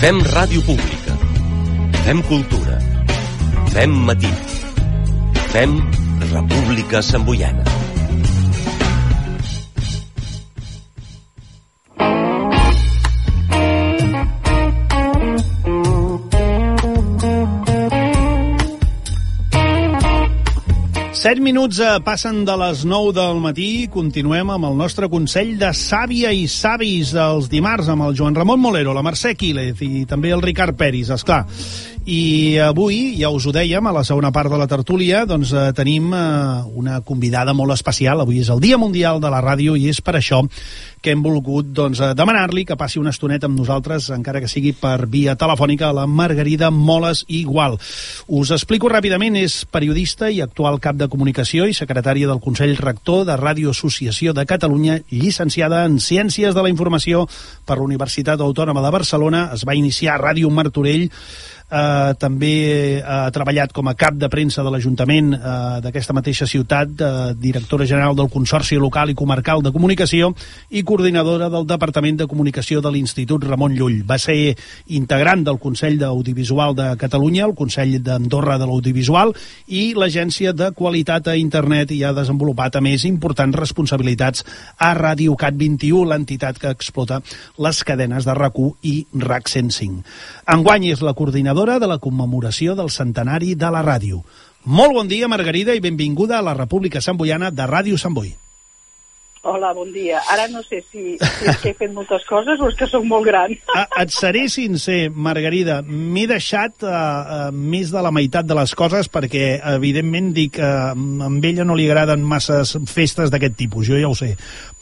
Fem ràdio pública. Fem cultura. Fem matí. Fem República Samboiana. Set minuts eh, passen de les 9 del matí. Continuem amb el nostre Consell de Sàvia i Savis dels dimarts amb el Joan Ramon Molero, la Mercè Quílez i també el Ricard Peris, és clar. I avui, ja us ho dèiem, a la segona part de la tertúlia, doncs eh, tenim eh, una convidada molt especial. Avui és el Dia Mundial de la Ràdio i és per això que hem volgut doncs, eh, demanar-li que passi una estoneta amb nosaltres, encara que sigui per via telefònica, la Margarida Moles Igual. Us explico ràpidament, és periodista i actual cap de comunicació i secretària del Consell Rector de Ràdio Associació de Catalunya, llicenciada en Ciències de la Informació per la Universitat Autònoma de Barcelona, es va iniciar a Ràdio Martorell, eh, també ha treballat com a cap de premsa de l'Ajuntament eh, d'aquesta mateixa ciutat, eh, directora general del Consorci Local i Comarcal de Comunicació i coordinadora del Departament de Comunicació de l'Institut Ramon Llull. Va ser integrant del Consell d'Audiovisual de Catalunya, el Consell d'Andorra de l'Audiovisual i l'Agència de Qualitat a Internet i ha desenvolupat, a més, importants responsabilitats a Ràdio Cat 21, l'entitat que explota les cadenes de RAC1 i RAC 105. Enguany és la coordinadora de la commemoració del centenari de la ràdio. Molt bon dia, Margarida, i benvinguda a la República Samboiana de Ràdio Sant Boi. Hola, bon dia. Ara no sé si, si és que he fet moltes coses o és que sóc molt gran. A, et seré sincer, Margarida, m'he deixat uh, uh, més de la meitat de les coses perquè, evidentment, dic que uh, amb ella no li agraden masses festes d'aquest tipus, jo ja ho sé.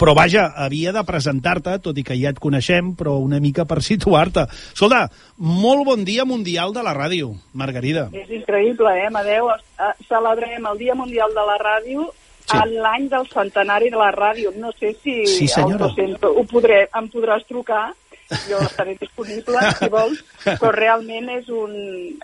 Però, vaja, havia de presentar-te, tot i que ja et coneixem, però una mica per situar-te. Escolta, molt bon dia mundial de la ràdio, Margarida. És increïble, eh, Amadeu? Celebrem el Dia Mundial de la Ràdio sí. en l'any del centenari de la ràdio. No sé si sí, el docent ho podré, em podràs trucar, jo estaré disponible, si vols, però realment és, un,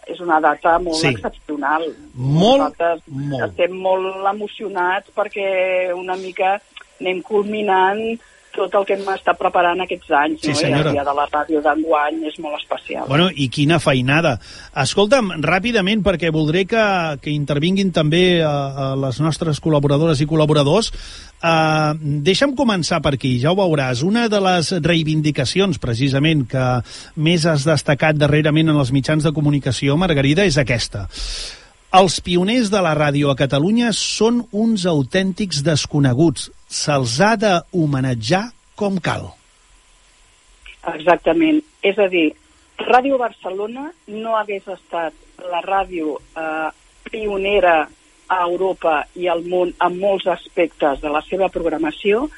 és una data molt Sí. excepcional. Molt, Nosaltres molt. estem molt emocionats perquè una mica anem culminant tot el que hem estat preparant aquests anys. Sí, no? I el dia de la ràdio d'enguany és molt especial. Bueno, i quina feinada. Escolta'm, ràpidament, perquè voldré que, que intervinguin també a, a les nostres col·laboradores i col·laboradors, uh, deixa'm començar per aquí, ja ho veuràs. Una de les reivindicacions, precisament, que més has destacat darrerament en els mitjans de comunicació, Margarida, és aquesta. Els pioners de la ràdio a Catalunya són uns autèntics desconeguts. Se'ls ha de homenatjar com cal. Exactament. És a dir, Ràdio Barcelona no hagués estat la ràdio eh, pionera a Europa i al món en molts aspectes de la seva programació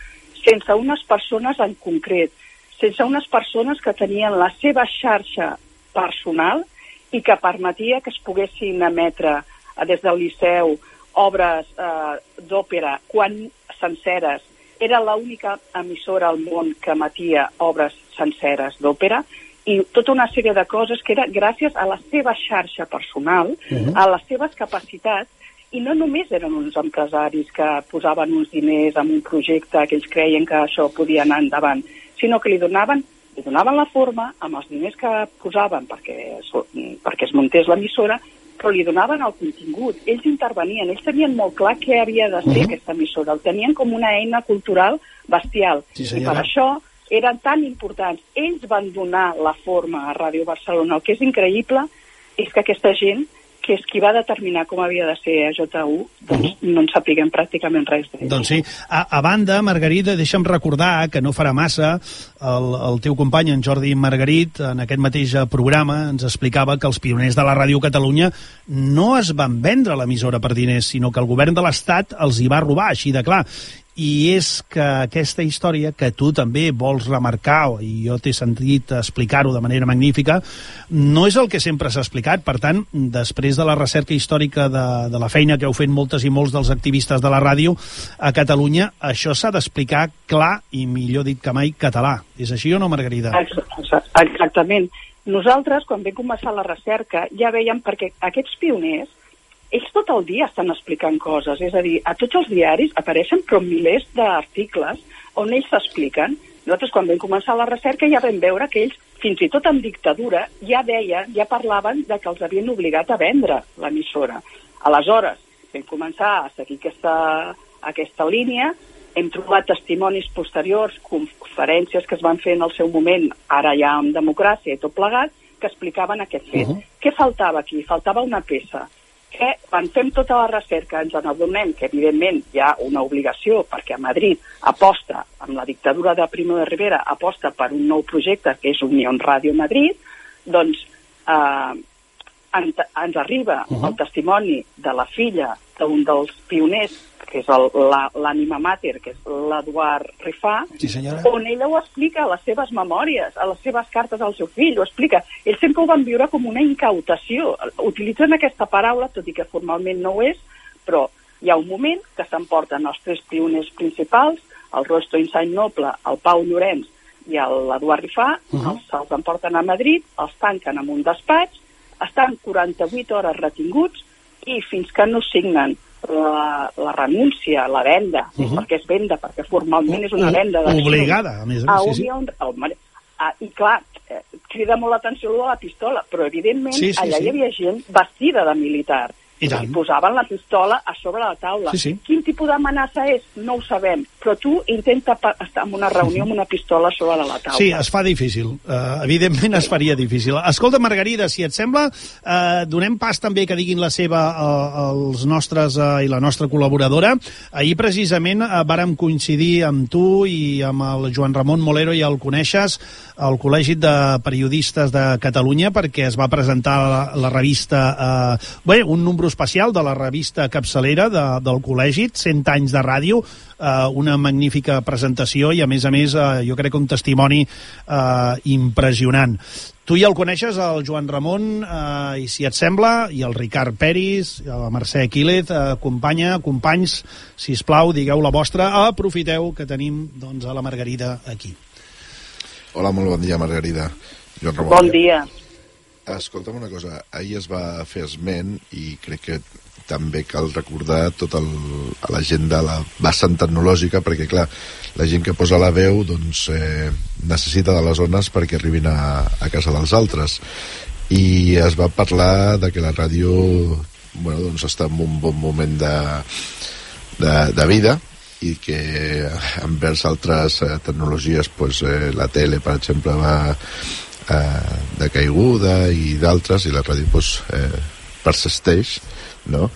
sense unes persones en concret, sense unes persones que tenien la seva xarxa personal i que permetia que es poguessin emetre eh, des del Liceu obres eh, d'òpera quan senceres. Era l'única emissora al món que emetia obres senceres d'òpera i tota una sèrie de coses que era gràcies a la seva xarxa personal, uh -huh. a les seves capacitats, i no només eren uns empresaris que posaven uns diners en un projecte que ells creien que això podia anar endavant, sinó que li donaven, li donaven la forma amb els diners que posaven perquè, perquè es muntés l'emissora, però li donaven el contingut. Ells intervenien, ells tenien molt clar què havia de ser uh -huh. aquesta emissora. El tenien com una eina cultural bestial. Sí, I per això eren tan importants. Ells van donar la forma a Ràdio Barcelona. El que és increïble és que aquesta gent, que és qui va determinar com havia de ser a J1, doncs no en sapiguem pràcticament res d'ells. Doncs sí. A, a banda, Margarida, deixa'm recordar que no farà massa el, el teu company, en Jordi Margarit, en aquest mateix eh, programa ens explicava que els pioners de la Ràdio Catalunya no es van vendre l'emissora per diners, sinó que el govern de l'Estat els hi va robar, així de clar. I és que aquesta història, que tu també vols remarcar, i jo t'he sentit explicar-ho de manera magnífica, no és el que sempre s'ha explicat. Per tant, després de la recerca històrica de, de la feina que heu fet moltes i molts dels activistes de la ràdio a Catalunya, això s'ha d'explicar clar i, millor dit que mai, català. És així o no, Margarida? Ex- ex- Exactament. Nosaltres, quan vam començar la recerca, ja veiem perquè aquests pioners, ells tot el dia estan explicant coses. És a dir, a tots els diaris apareixen però milers d'articles on ells s'expliquen Nosaltres, quan vam començar la recerca, ja vam veure que ells, fins i tot en dictadura, ja deien, ja parlaven de que els havien obligat a vendre l'emissora. Aleshores, vam començar a seguir aquesta, aquesta línia, hem trobat testimonis posteriors, conferències que es van fer en el seu moment, ara ja amb democràcia i tot plegat, que explicaven aquest fet. Uh -huh. Què faltava aquí? Faltava una peça que quan fem tota la recerca ens adonem que evidentment hi ha una obligació perquè a Madrid aposta, amb la dictadura de Primo de Rivera, aposta per un nou projecte que és Unió Ràdio Madrid, doncs eh, ens, ens arriba uh -huh. el testimoni de la filla d'un dels pioners que és l'ànima mater, que és l'Eduard Rifà, sí, senyora. on ella ho explica a les seves memòries, a les seves cartes al seu fill, ho explica. Ells sempre ho van viure com una incautació. Utilitzen aquesta paraula, tot i que formalment no ho és, però hi ha un moment que s'emporten els tres pioners principals, el Rosto Insany Noble, el Pau Llorenç i l'Eduard Rifà, uh -huh. els se'ls emporten a Madrid, els tanquen en un despatx, estan 48 hores retinguts i fins que no signen la, la renúncia, la venda, uh -huh. perquè és venda, perquè formalment és una venda. Obligada, a més a més, sí, sí. Un, ah, I clar, eh, crida molt l'atenció de la pistola, però evidentment sí, sí, allà sí. hi havia gent vestida de militar i tant. I posaven la pistola a sobre la taula. Sí, sí. Quin tipus d'amenaça és? No ho sabem. Però tu intenta estar en una reunió amb una pistola sobre la taula. Sí, es fa difícil. Uh, evidentment es faria difícil. Escolta, Margarida, si et sembla, uh, donem pas també que diguin la seva uh, els nostres uh, i la nostra col·laboradora. Ahir, precisament, uh, vàrem coincidir amb tu i amb el Joan Ramon Molero, ja el coneixes, al Col·legi de Periodistes de Catalunya, perquè es va presentar la, la revista... Uh, bé, un número especial de la revista capçalera de, del col·legi, 100 anys de ràdio, eh, una magnífica presentació i, a més a més, eh, jo crec que un testimoni eh, impressionant. Tu ja el coneixes, el Joan Ramon, eh, i si et sembla, i el Ricard Peris, i la Mercè Quílez, eh, companya, companys, si us plau, digueu la vostra, aprofiteu que tenim doncs, a la Margarida aquí. Hola, molt bon dia, Margarida. Joan Ramon. Bon dia. Escolta'm una cosa, ahir es va fer esment i crec que també cal recordar tota la gent de la vessant tecnològica perquè clar, la gent que posa la veu doncs eh, necessita de les zones perquè arribin a, a casa dels altres. I es va parlar de que la ràdio bueno, doncs està en un bon moment de, de, de vida i que envers altres eh, tecnologies pues, eh, la tele per exemple va eh, de caiguda i d'altres, i la ràdio pues, eh, persisteix, no?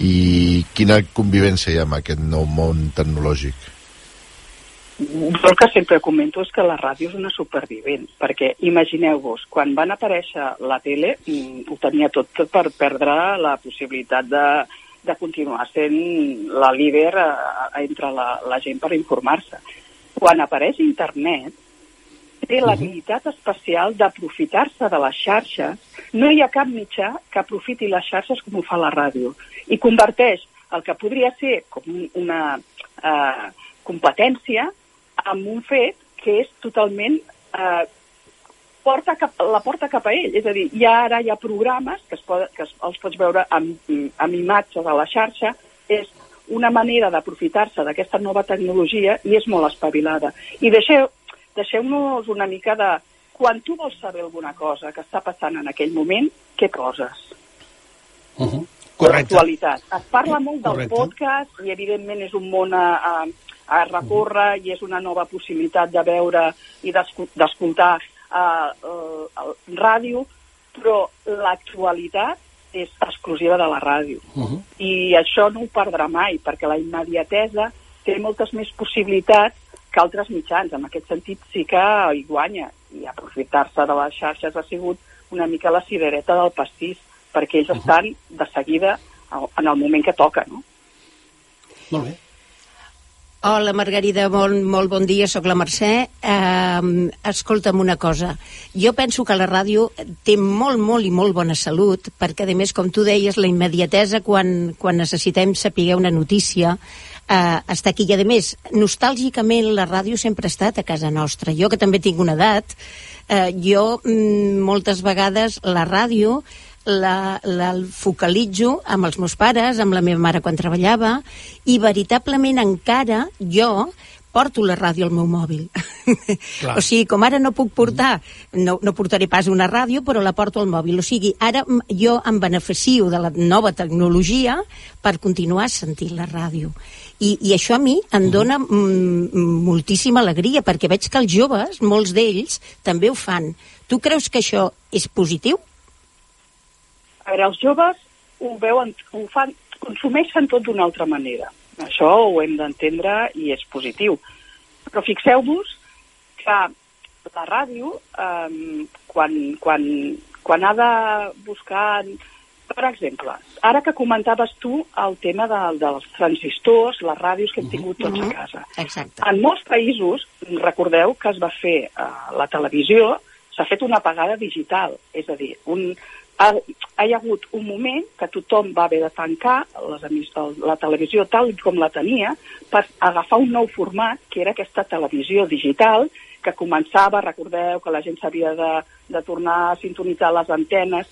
I quina convivència hi ha amb aquest nou món tecnològic? Jo el que sempre comento és que la ràdio és una supervivent, perquè imagineu-vos, quan van aparèixer la tele, mm, ho tenia tot per perdre la possibilitat de, de continuar sent la líder a, a, entre la, la gent per informar-se. Quan apareix internet, té l'habilitat especial d'aprofitar-se de les xarxes. No hi ha cap mitjà que aprofiti les xarxes com ho fa la ràdio. I converteix el que podria ser com una eh, competència en un fet que és totalment eh, porta cap, la porta cap a ell. És a dir, ja ara hi ha programes que, es pot, que es, els pots veure amb, amb imatges a la xarxa, és una manera d'aprofitar-se d'aquesta nova tecnologia i és molt espavilada. I deixeu, deixeu-nos una mica de... Quan tu vols saber alguna cosa que està passant en aquell moment, què poses? Uh -huh. Correcte. L'actualitat. Es parla molt del Correcte. podcast i, evidentment, és un món a, a, a recórrer uh -huh. i és una nova possibilitat de veure i d'escoltar uh, uh, ràdio, però l'actualitat és exclusiva de la ràdio. Uh -huh. I això no ho perdrà mai, perquè la immediatesa té moltes més possibilitats que altres mitjans. En aquest sentit sí que hi guanya i aprofitar-se de les xarxes ha sigut una mica la cirereta del pastís, perquè ells uh -huh. estan de seguida en el moment que toca, no? Molt bé. Hola, Margarida, molt, molt bon dia, sóc la Mercè. Uh, escolta'm una cosa, jo penso que la ràdio té molt, molt i molt bona salut, perquè, a més, com tu deies, la immediatesa quan, quan necessitem saber una notícia eh, està aquí. I, a més, nostàlgicament, la ràdio sempre ha estat a casa nostra. Jo, que també tinc una edat, eh, jo mm, moltes vegades la ràdio la, la focalitzo amb els meus pares, amb la meva mare quan treballava, i veritablement encara jo porto la ràdio al meu mòbil. o sigui, com ara no puc portar, no, no portaré pas una ràdio, però la porto al mòbil. O sigui, ara jo em beneficio de la nova tecnologia per continuar sentint la ràdio. I, i això a mi em dona moltíssima alegria, perquè veig que els joves, molts d'ells, també ho fan. Tu creus que això és positiu? A veure, els joves ho veuen, ho fan, consumeixen tot d'una altra manera. Això ho hem d'entendre i és positiu. Però fixeu-vos que la ràdio, eh, quan, quan, quan ha de buscar... Per exemple, ara que comentaves tu el tema de, dels transistors, les ràdios que hem tingut tots uh -huh. a casa. Exacte. En molts països, recordeu que es va fer eh, la televisió, s'ha fet una pagada digital, és a dir, un, ha, hi ha hagut un moment que tothom va haver de tancar les, la televisió tal com la tenia per agafar un nou format, que era aquesta televisió digital, que començava, recordeu que la gent s'havia de, de tornar a sintonitzar les antenes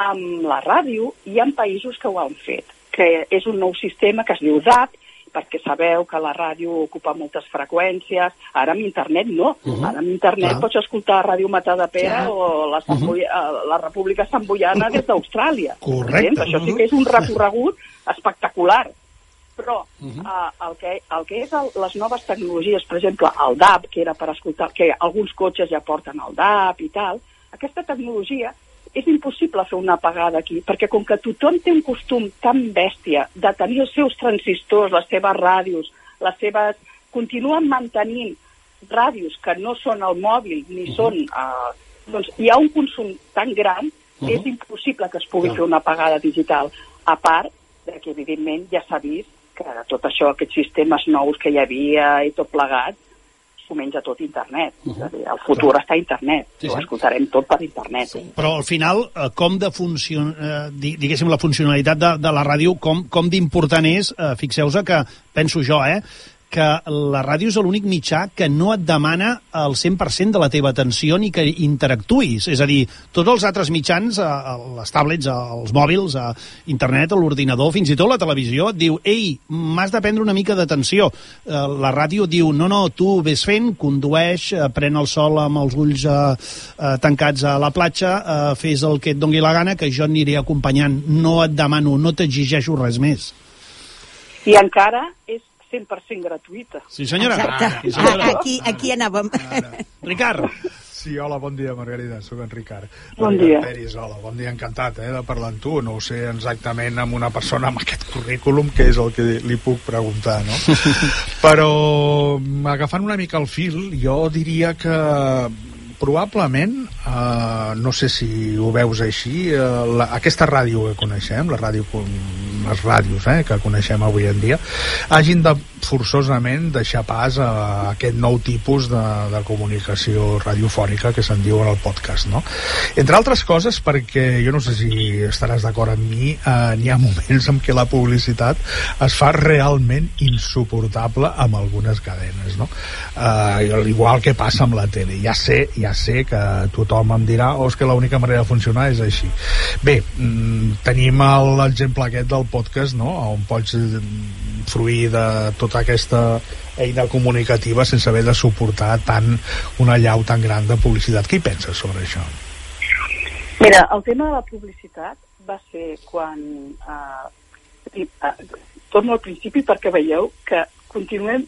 amb la ràdio, hi ha països que ho han fet, que és un nou sistema que es diu DAP, perquè sabeu que la ràdio ocupa moltes freqüències. Ara amb internet no. Uh -huh. Ara amb internet Clar. pots escoltar Ràdio Matà de Pere ja. o la, uh -huh. la República Samboiana des d'Austràlia. Correcte. Això sí que és un recorregut espectacular. Però uh -huh. uh, el, que, el que és el, les noves tecnologies, per exemple, el DAB, que era per escoltar, que alguns cotxes ja porten el DAB i tal, aquesta tecnologia és impossible fer una apagada aquí, perquè com que tothom té un costum tan bèstia de tenir els seus transistors, les seves ràdios, les seves... continuen mantenint ràdios que no són al mòbil ni uh -huh. són... Uh, doncs hi ha un consum tan gran que uh -huh. és impossible que es pugui uh -huh. fer una apagada digital. A part de que, evidentment, ja s'ha vist que tot això, aquests sistemes nous que hi havia i tot plegat, s'ho menja tot internet. Uh -huh. És a dir, el futur Clar. està a internet. Sí, sí. Ho escoltarem tot per internet. Sí. Però al final, eh, com de funcion... Eh, diguéssim, la funcionalitat de, de la ràdio, com, com d'important és, eh, fixeu-vos que, penso jo, eh, que la ràdio és l'únic mitjà que no et demana el 100% de la teva atenció ni que interactuïs. És a dir, tots els altres mitjans, eh, les tablets, els mòbils, a internet, l'ordinador, fins i tot la televisió, et diu, ei, m'has de prendre una mica d'atenció. Eh, la ràdio diu, no, no, tu ves fent, condueix, eh, pren el sol amb els ulls tancats a la platja, fes el que et dongui la gana, que jo aniré acompanyant. No et demano, no t'exigeixo res més. I encara és 100% gratuïta. Sí, senyora. Exacte. Ah, sí, senyora. Aquí, aquí anàvem. Ara. Ricard. Sí, hola, bon dia, Margarida, sóc en Ricard. Bon dia. Peris, hola, bon dia, encantat eh, de parlar amb tu. No ho sé exactament amb una persona amb aquest currículum, que és el que li puc preguntar, no? Però, agafant una mica el fil, jo diria que probablement, eh, no sé si ho veus així, eh, la, aquesta ràdio que coneixem, la ràdio, les ràdios eh, que coneixem avui en dia, hagin de forçosament deixar pas a aquest nou tipus de, de comunicació radiofònica que se'n diu en el podcast, no? Entre altres coses perquè, jo no sé si estaràs d'acord amb mi, eh, n'hi ha moments en què la publicitat es fa realment insuportable amb algunes cadenes, no? Eh, igual que passa amb la tele. Ja sé, ja ja sé que tothom em dirà oh, és que l'única manera de funcionar és així bé, mm, tenim l'exemple aquest del podcast no? on pots mm, fruir de tota aquesta eina comunicativa sense haver de suportar tant una llau tan gran de publicitat. Què hi penses sobre això? Mira, el tema de la publicitat va ser quan eh, eh, torno al principi perquè veieu que continuem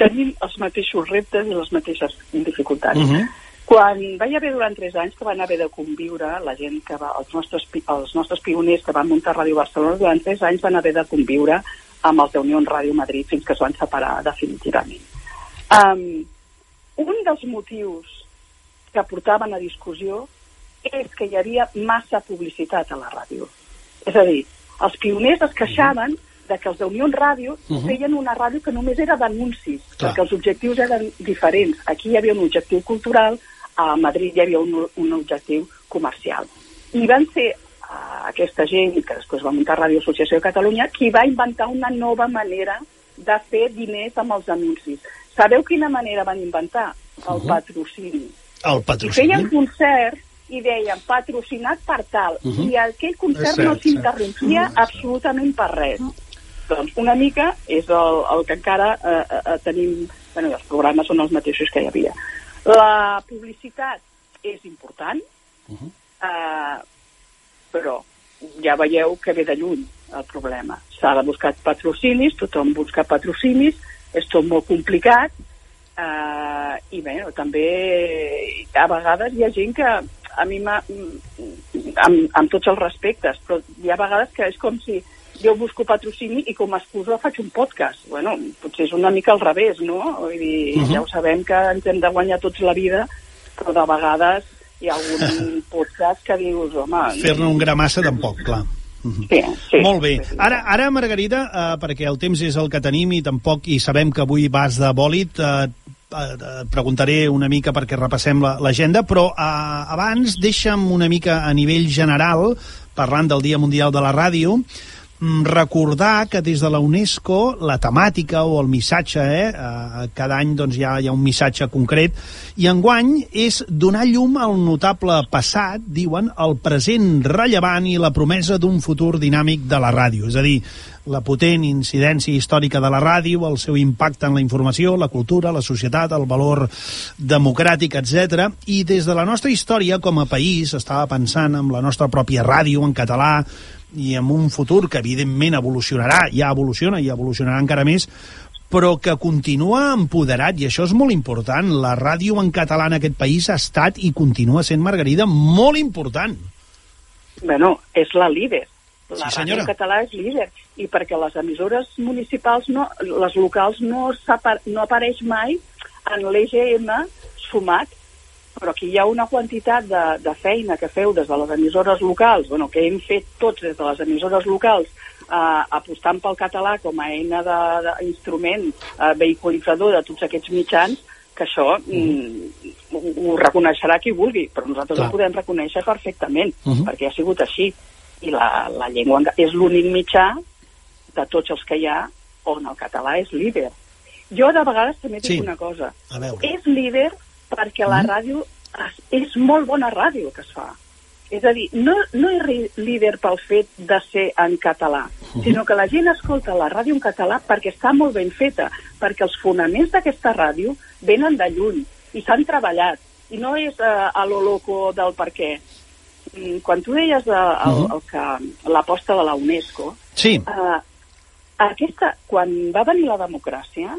tenint els mateixos reptes i les mateixes dificultats. Uh mhm. -huh. Quan va hi haver durant tres anys que van haver de conviure la gent que va, els nostres, els nostres pioners que van muntar Ràdio Barcelona, durant tres anys van haver de conviure amb els de Unió Ràdio Madrid fins que es van separar definitivament. Um, un dels motius que portaven a discussió és que hi havia massa publicitat a la ràdio. És a dir, els pioners es queixaven de que els de Unió Ràdio uh -huh. feien una ràdio que només era d'anuncis, perquè els objectius eren diferents. Aquí hi havia un objectiu cultural, a Madrid hi havia un, un objectiu comercial. I van ser uh, aquesta gent, que després va muntar Ràdio Associació de Catalunya, qui va inventar una nova manera de fer diners amb els anuncis. Sabeu quina manera van inventar? El uh -huh. patrocini. El patrocini? I feien concerts i deien patrocinat per tal, uh -huh. i aquell concert cert, no s'interrompia uh -huh. absolutament per res. Uh -huh. Doncs una mica és el, el que encara eh, eh, tenim bueno, els programes són els mateixos que hi havia. La publicitat és important, uh -huh. uh, però ja veieu que ve de lluny el problema. S'ha de buscar patrocinis, tothom busca patrocinis, és tot molt complicat, uh, i bé, també a vegades hi ha gent que a mi amb, amb tots els respectes, però hi ha vegades que és com si jo busco patrocini i com a excusa faig un podcast. Bueno, potser és una mica al revés, no? Vull dir, uh -huh. ja ho sabem que ens hem de guanyar tots la vida, però de vegades hi ha algun podcast que dius, home... Fer-ne un gra massa tampoc, clar. Sí, sí. Molt bé. Ara, ara Margarida, eh, perquè el temps és el que tenim i tampoc i sabem que avui vas de bòlit, eh, eh, preguntaré una mica perquè repassem l'agenda, la, però eh, abans deixa'm una mica a nivell general, parlant del Dia Mundial de la Ràdio, recordar que des de la UNESCO la temàtica o el missatge, eh, eh, cada any doncs, hi, ha, hi ha un missatge concret, i enguany és donar llum al notable passat, diuen, el present rellevant i la promesa d'un futur dinàmic de la ràdio. És a dir, la potent incidència històrica de la ràdio, el seu impacte en la informació, la cultura, la societat, el valor democràtic, etc. I des de la nostra història com a país, estava pensant en la nostra pròpia ràdio en català, i en un futur que evidentment evolucionarà, ja evoluciona i evolucionarà encara més, però que continua empoderat, i això és molt important. La ràdio en català en aquest país ha estat i continua sent, Margarida, molt important. Bueno, és la líder. La Sí, ràdio en català és líder. I perquè les emissores municipals, no, les locals, no, no apareix mai en l'EGM sumat però aquí hi ha una quantitat de, de feina que feu des de les emissores locals, bueno, que hem fet tots des de les emissores locals, eh, apostant pel català com a eina d'instrument eh, vehiculitzador de tots aquests mitjans, que això mm, ho, ho reconeixerà qui vulgui, però nosaltres Clar. ho podem reconèixer perfectament, Uh -huh. perquè ha sigut així. I la, la llengua és l'únic mitjà de tots els que hi ha on el català és líder. Jo de vegades també dic Sí. una cosa. És líder perquè la ràdio es- és molt bona ràdio que es fa. És a dir, no, no és líder pel fet de ser en català, sinó que la gent escolta la ràdio en català perquè està molt ben feta, perquè els fonaments d'aquesta ràdio venen de lluny i s'han treballat. I no és uh, a lo loco del per què. Mm, Quan tu deies el, Mhm. el que l'aposta de la UNESCO, Sí, uh, aquesta, quan va venir la democràcia,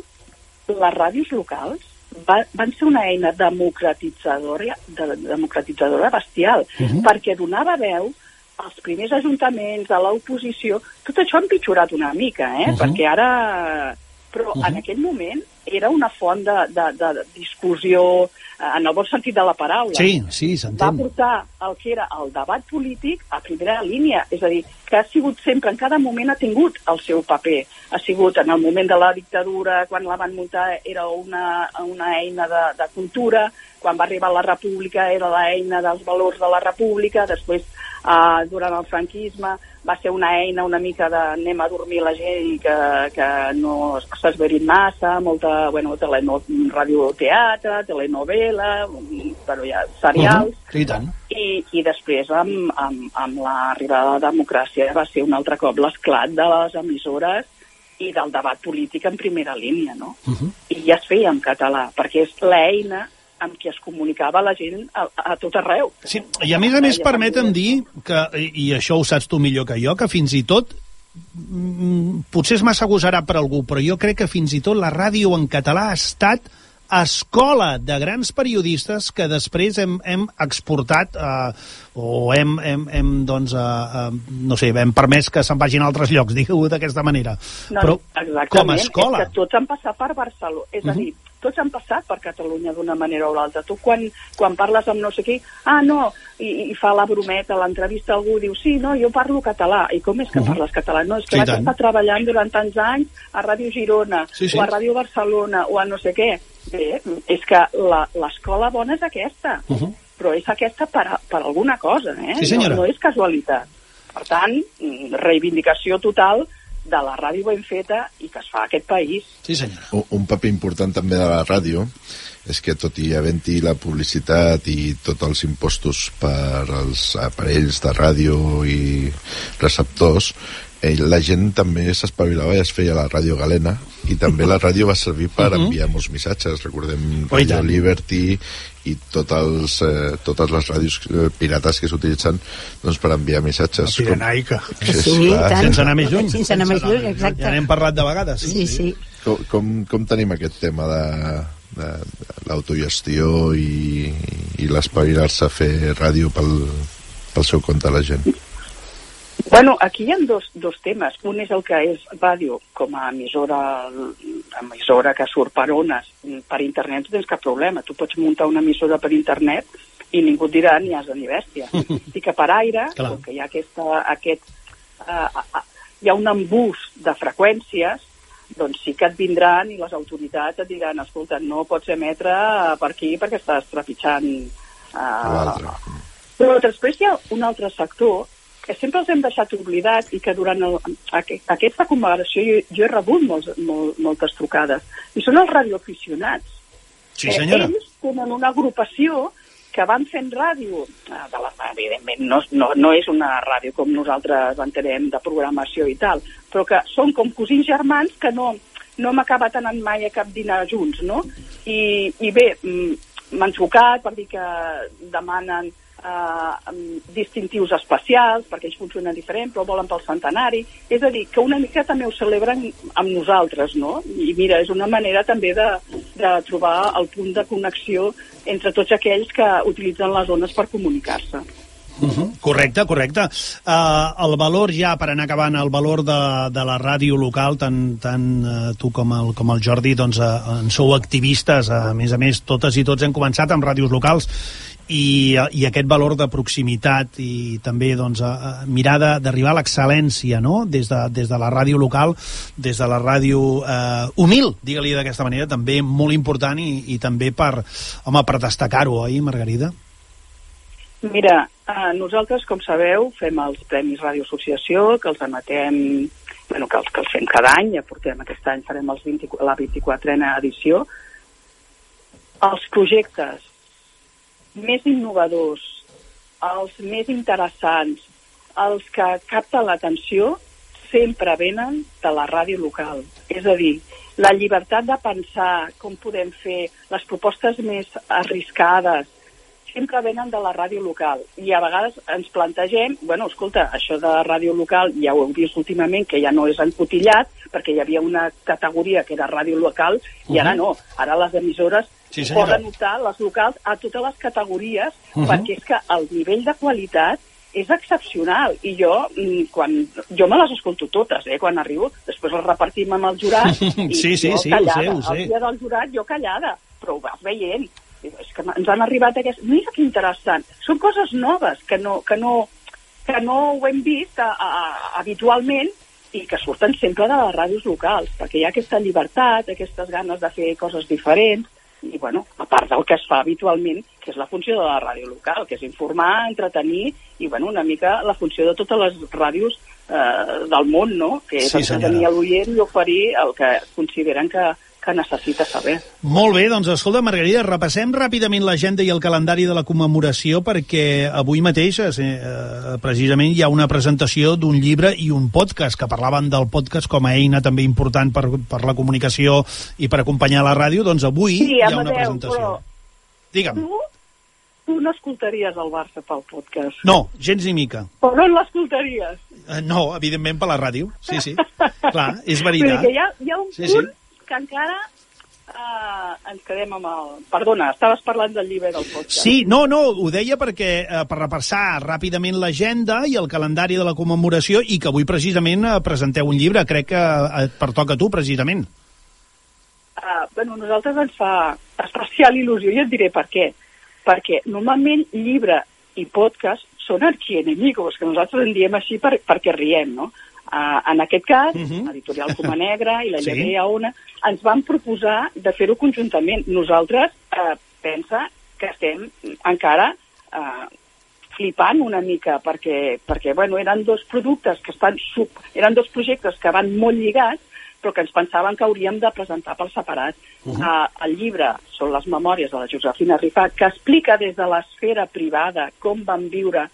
les ràdios locals va, van ser una eina democratitzadora, de, democratitzadora bestial, uh Mhm. -huh. perquè donava veu als primers ajuntaments, a l'oposició, tot això ha empitjorat una mica, eh? Uh Mhm. -huh. perquè ara... Però uh -huh. en aquell moment era una font de, de, de discussió eh, en el bon sentit de la paraula sí, sí, va s'entén. portar el que era el debat polític a primera línia, és a dir, que ha sigut sempre, en cada moment ha tingut el seu paper. Ha sigut en el moment de la dictadura, quan la van muntar era una, una eina de, de cultura, quan va arribar la república era l'eina dels valors de la república, després eh, durant el franquisme va ser una eina una mica de anem a dormir la gent i que, que no s'esverin massa, molta, bueno, teleno, radioteatre, telenovela, però ja serials, Uh -huh. I tant. i, i després amb, amb, amb l'arribada de la democràcia va ser un altre cop l'esclat de les emissores i del debat polític en primera línia, no? Uh -huh. I ja es feia en català, perquè és l'eina amb què es comunicava la gent a, a tot arreu. Sí, i a més a més permetem dir que, i, això ho saps tu millor que jo, que fins i tot mm, potser és massa agosarat per algú, però jo crec que fins i tot la ràdio en català ha estat escola de grans periodistes que després hem, hem exportat eh, o hem, hem, hem doncs, eh, eh, no sé, hem permès que se'n vagin a altres llocs, digueu-ho d'aquesta manera. No, Però exactament, com a escola... és que tots han passat per Barcelona, és a dir, tots han passat per Catalunya d'una manera o l'altra. Tu quan, quan parles amb no sé qui, ah, no, i, i fa la brometa, l'entrevista algú diu, sí, no, jo parlo català. I com és que Uh -huh. parles català? No, és que Sí, vaig tant. estar treballant durant tants anys a Ràdio Girona, Sí, sí. o a Ràdio Barcelona, o a no sé què. Bé, és que la- l'escola bona és aquesta, Uh -huh. però és aquesta per, a, per alguna cosa, eh? Sí, senyora. No, no és casualitat. Per tant, reivindicació total de la ràdio ben feta i que es fa a aquest país. Sí, senyora. Un, un paper important també de la ràdio és que tot i havent-hi la publicitat i tots els impostos per als aparells de ràdio i receptors, eh, la gent també s'espavilava i es feia la ràdio galena i també la ràdio va servir per Mhm. enviar molts missatges recordem Oh, Radio. Liberty i tot els, eh, totes les ràdios eh, pirates que s'utilitzen doncs, per enviar missatges La Pirenaica. Sí, Sí, clar. tant. Sense anar més lluny. Sense anar més lluny, exacte. Ja n'hem parlat de vegades. Sí, sí. com, com, com tenim aquest tema de, de, de l'autogestió i, i l'espavilar-se a fer ràdio pel, pel seu compte a la gent Bueno, aquí hi ha dos, dos temes. Un és el que és ràdio com a emissora, emissora que surt per ones. Per internet no tens cap problema. Tu pots muntar una emissora per internet i ningú et dirà ni has de ni bèstia. I que per aire, Clar. com que hi ha aquesta, aquest, uh, uh, hi ha un embús de freqüències, doncs sí que et vindran i les autoritats et diran, escolta, no pots emetre per aquí perquè estàs trepitjant uh, l'altre però després hi ha un altre sector que sempre els hem deixat oblidat i que durant el, aqu- aquesta conversació jo, jo he rebut molts, molt, moltes trucades. I són els radioaficionats. Sí, Eh, senyora. ells tenen una agrupació que van fent ràdio, eh, de la, evidentment no, no, no és una ràdio com nosaltres entenem de programació i tal, però que són com cosins germans que no, no hem acabat anant mai a cap dinar junts, no? I, i bé, mm, m'han trucat per dir que demanen eh, distintius especials, perquè ells funcionen diferent, però volen pel centenari. És a dir, que una mica també ho celebren amb nosaltres, no? I mira, és una manera també de, de trobar el punt de connexió entre tots aquells que utilitzen les zones per comunicar-se. Uh -huh. Correcte, correcte. Uh, el valor ja, per anar acabant, el valor de, de la ràdio local, tant, tant uh, tu com el, com el Jordi, doncs uh, en sou activistes, a més a més, totes i tots hem començat amb ràdios locals, i, uh, i aquest valor de proximitat i també doncs, uh, mirar de- d'arribar a l'excel·lència no? des, de, des de la ràdio local, des de la ràdio uh, humil, digue-li d'aquesta manera, també molt important i, i també per, home, per destacar-ho, oi, Margarida? Mira, eh, nosaltres, com sabeu, fem els Premis Ràdio Associació, que els emetem, bueno, que els, que els fem cada any, ja portem aquest any, farem els 20, la 24a edició. Els projectes més innovadors, els més interessants, els que capten l'atenció, sempre venen de la ràdio local. És a dir, la llibertat de pensar com podem fer les propostes més arriscades, sempre venen de la ràdio local. I a vegades ens plantegem, bueno, escolta, això de ràdio local ja ho heu vist últimament, que ja no és encotillat, perquè hi havia una categoria que era ràdio local, i ara no. Ara les emissores Sí, senyora. poden optar, les locals, a totes les categories, Mhm. perquè és que el nivell de qualitat és excepcional i jo, mm, quan, jo me les escolto totes, eh, quan arribo, després les repartim amb el jurat i Sí, sí, jo sí, ho callada. sé, ho sé. El dia del jurat jo callada, però ho vas veient. És que ens han arribat aquests... Mira que interessant. Són coses noves que no, que no, que no ho hem vist a, a, a, habitualment i que surten sempre de les ràdios locals, perquè hi ha aquesta llibertat, aquestes ganes de fer coses diferents, i bueno, a part del que es fa habitualment, que és la funció de la ràdio local, que és informar, entretenir, i bueno, una mica la funció de totes les ràdios eh, del món, no? Que és Sí, entretenir l'oient i oferir el que consideren que, que necessita saber. Molt bé, doncs escolta, Margarida, repassem ràpidament l'agenda i el calendari de la commemoració perquè avui mateix eh, eh, precisament hi ha una presentació d'un llibre i un podcast que parlaven del podcast com a eina també important per, per la comunicació i per acompanyar la ràdio, doncs avui Sí, hi ha Amadeu, una presentació. però Digue'm. tu, tu no escoltaries el Barça pel podcast. No, gens ni mica. Però no l'escoltaries. Eh, No, evidentment per la ràdio, sí, sí. Clar, és Vull dir veritat. que hi ha, hi ha un Sí, punt sí. Que encara eh, ens quedem amb el... Perdona, estaves parlant del llibre del podcast. Sí, no, no, ho deia perquè eh, per repassar ràpidament l'agenda i el calendari de la commemoració i que avui precisament eh, presenteu un llibre, crec que et pertoca a tu precisament. Uh, bueno, a nosaltres ens fa especial il·lusió i et diré per què. Perquè normalment llibre i podcast són archienemigos, que nosaltres en diem així per, perquè riem, no? Uh, en aquest cas, uh Mhm. -huh. Editorial Coma Negra i la Sí. sí. a Ona ens van proposar de fer-ho conjuntament. Nosaltres, uh, pensa que estem encara uh, flipant una mica perquè, perquè bueno, eren dos productes que estan sub, eren dos projectes que van molt lligats però que ens pensaven que hauríem de presentar per separat. Uh -huh. uh, el llibre són les memòries de la Josefina Rifat, que explica des de l'esfera privada com van viure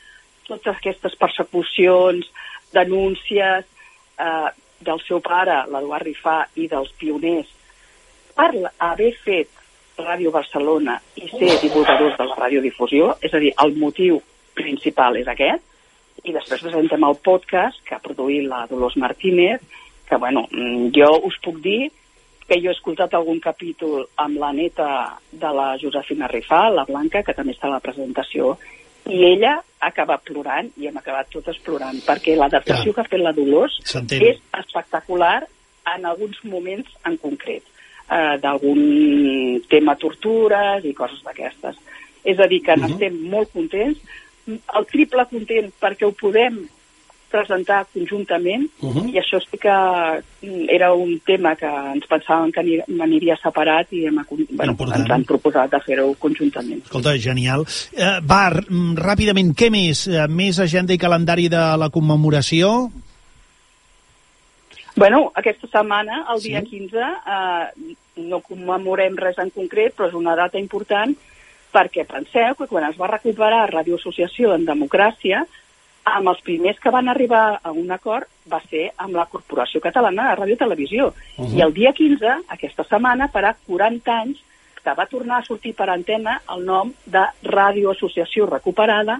totes aquestes persecucions, denúncies, eh, del seu pare, l'Eduard Rifà, i dels pioners, per haver fet Ràdio Barcelona i ser divulgadors de la radiodifusió, és a dir, el motiu principal és aquest, i després presentem el podcast que ha produït la Dolors Martínez, que, bueno, mm, jo us puc dir que jo he escoltat algun capítol amb la neta de la Josefina Rifà, la Blanca, que també està a la presentació, i ella ha acabat plorant, i hem acabat totes plorant, perquè l'adaptació que ha fet la Dolors és espectacular en alguns moments en concret, eh, d'algun tema tortures i coses d'aquestes. És a dir, que uh -huh. n'estem molt contents, el triple content perquè ho podem presentar conjuntament uh -huh. i això sí que mm, era un tema que ens pensàvem que m'aniria separat i hem, bueno, ens han proposat de fer-ho conjuntament. Escolta, genial. Uh, va, ràpidament, què més? Uh, més agenda i calendari de la commemoració? Bueno, aquesta setmana, el dia sí? 15, eh, no commemorem res en concret, però és una data important perquè penseu que quan es va recuperar Radio Associació en democràcia, amb els primers que van arribar a un acord va ser amb la Corporació Catalana de Ràdio i Televisió. Uh -huh. I el dia 15, aquesta setmana, farà 40 anys que va tornar a sortir per antena el nom de Ràdio Associació Recuperada,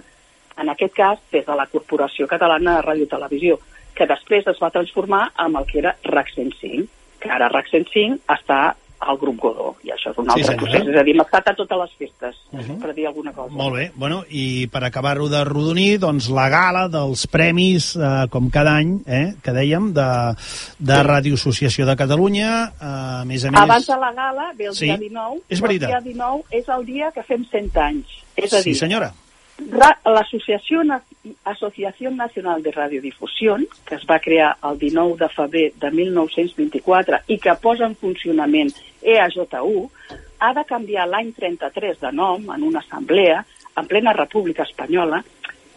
en aquest cas des de la Corporació Catalana de Ràdio i Televisió, que després es va transformar en el que era RAC 105, que ara RAC 105 està al grup Godó, i això és un altre sí, procés. És a dir, hem estat a totes les festes, uh -huh. per dir alguna cosa. Molt bé. Bueno, i per acabar-ho de rodonir, doncs la gala dels premis, eh, com cada any, eh, que dèiem, de, de sí. Ràdio Associació de Catalunya, eh, a més a més... Abans de la gala, ve el sí. dia 19, és veritat. el dia 19 és el dia que fem 100 anys. És a dir, sí, senyora l'Associació Associació Nacional de Radiodifusió, que es va crear el 19 de febrer de 1924 i que posa en funcionament EAJU, ha de canviar l'any 33 de nom en una assemblea en plena República Espanyola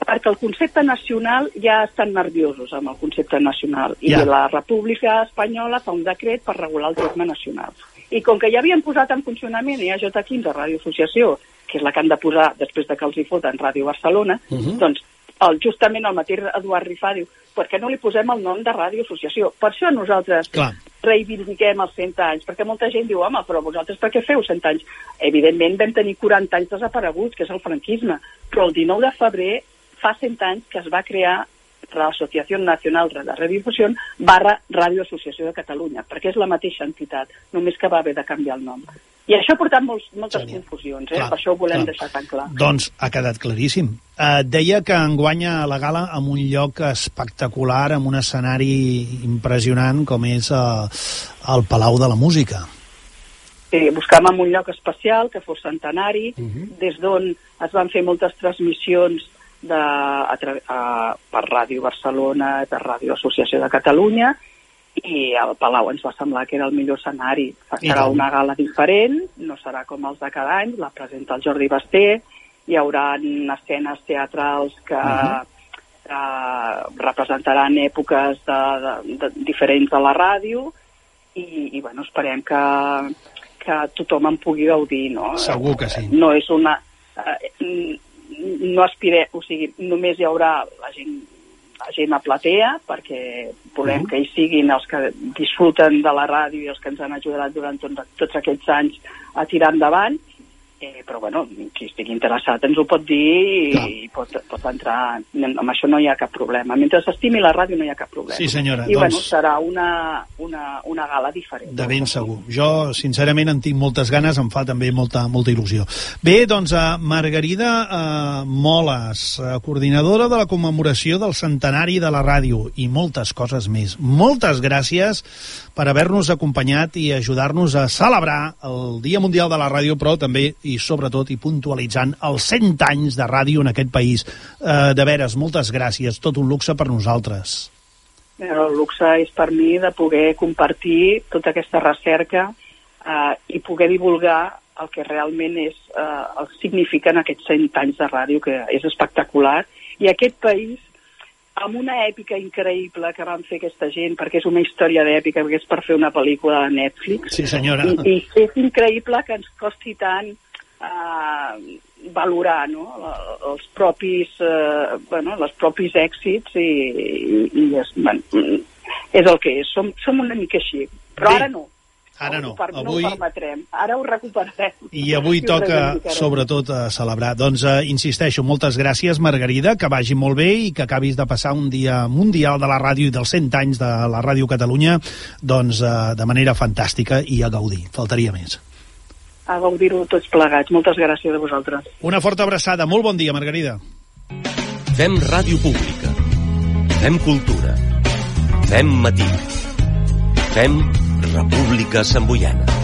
perquè el concepte nacional ja estan nerviosos amb el concepte nacional i ja. la República Espanyola fa un decret per regular el terme nacional. I com que ja havien posat en funcionament EAJ15, Radio Associació, que és la que han de posar després de que els hi foten Ràdio Barcelona, uh mhm. -huh. doncs el, justament el mateix Eduard Rifà diu per què no li posem el nom de Ràdio Associació? Per això nosaltres Clar. reivindiquem els 100 anys, perquè molta gent diu, home, però vosaltres per què feu 100 anys? Evidentment vam tenir 40 anys desapareguts, que és el franquisme, però el 19 de febrer fa 100 anys que es va crear l'Associació Nacional de Radiodifusió barra Radio Associació de Catalunya, perquè és la mateixa entitat, només que va haver de canviar el nom. I això ha portat molts, moltes Genial. confusions, eh? Clar, per això ho volem clar. deixar tan clar. Doncs ha quedat claríssim. Uh, deia que enguanya la gala en un lloc espectacular, amb un escenari impressionant com és uh, el Palau de la Música. Sí, buscàvem un lloc especial que fos centenari, uh mhm. -huh. des d'on es van fer moltes transmissions de, a, a, per Ràdio Barcelona, per Ràdio Associació de Catalunya, i el Palau ens va semblar que era el millor escenari. Serà una gala diferent, no serà com els de cada any, la presenta el Jordi Basté, hi haurà escenes teatrals que, uh -huh. que representaran èpoques de, de, de, diferents de la ràdio i, i bueno, esperem que, que tothom en pugui gaudir. No? Segur que sí. No és una... Eh, no aspire, o sigui, només hi haurà la gent, la gent a platea, perquè volem uh -huh. que hi siguin els que disfruten de la ràdio i els que ens han ajudat durant tot, tots aquests anys a tirar endavant, Eh, però bueno, qui estigui interessat ens ho pot dir Clar. i pot, pot entrar. Amb això no hi ha cap problema. Mentre s'estimi la ràdio no hi ha cap problema. Sí senyora, i doncs... bueno, serà una, una, una gala diferent. De ben segur, jo sincerament en tinc moltes ganes, em fa també molta, molta il·lusió. Bé, doncs a Margarida uh, Moles uh, coordinadora de la commemoració del centenari de la ràdio i moltes coses més. Moltes gràcies per haver-nos acompanyat i ajudar-nos a celebrar el Dia Mundial de la Ràdio però també i sobretot i puntualitzant els 100 anys de ràdio en aquest país. Eh, de veres, moltes gràcies, tot un luxe per nosaltres. El luxe és per mi de poder compartir tota aquesta recerca eh, i poder divulgar el que realment és eh, el signifiquen aquests 100 anys de ràdio, que és espectacular. I aquest país amb una èpica increïble que van fer aquesta gent, perquè és una història d'èpica, perquè és per fer una pel·lícula de Netflix. Sí, senyora. I, I és increïble que ens costi tant eh, valorar no? els propis, eh, bueno, els propis èxits i, i, i es, bueno, és el que és. Som, som una mica així. Però ara no. Ara no. Avui- No ho permetrem. Ara ho recuperarem. I avui ho toca, sobretot, a celebrar. Doncs, eh, insisteixo, moltes gràcies, Margarida, que vagi molt bé i que acabis de passar un dia mundial de la ràdio i dels 100 anys de la Ràdio Catalunya doncs, eh, de manera fantàstica i a gaudir. Faltaria més. A gaudir-ho tots plegats. Moltes gràcies a vosaltres. Una forta abraçada. Molt bon dia, Margarida. Fem ràdio pública. Fem cultura. Fem matí. Fem República Samboiana.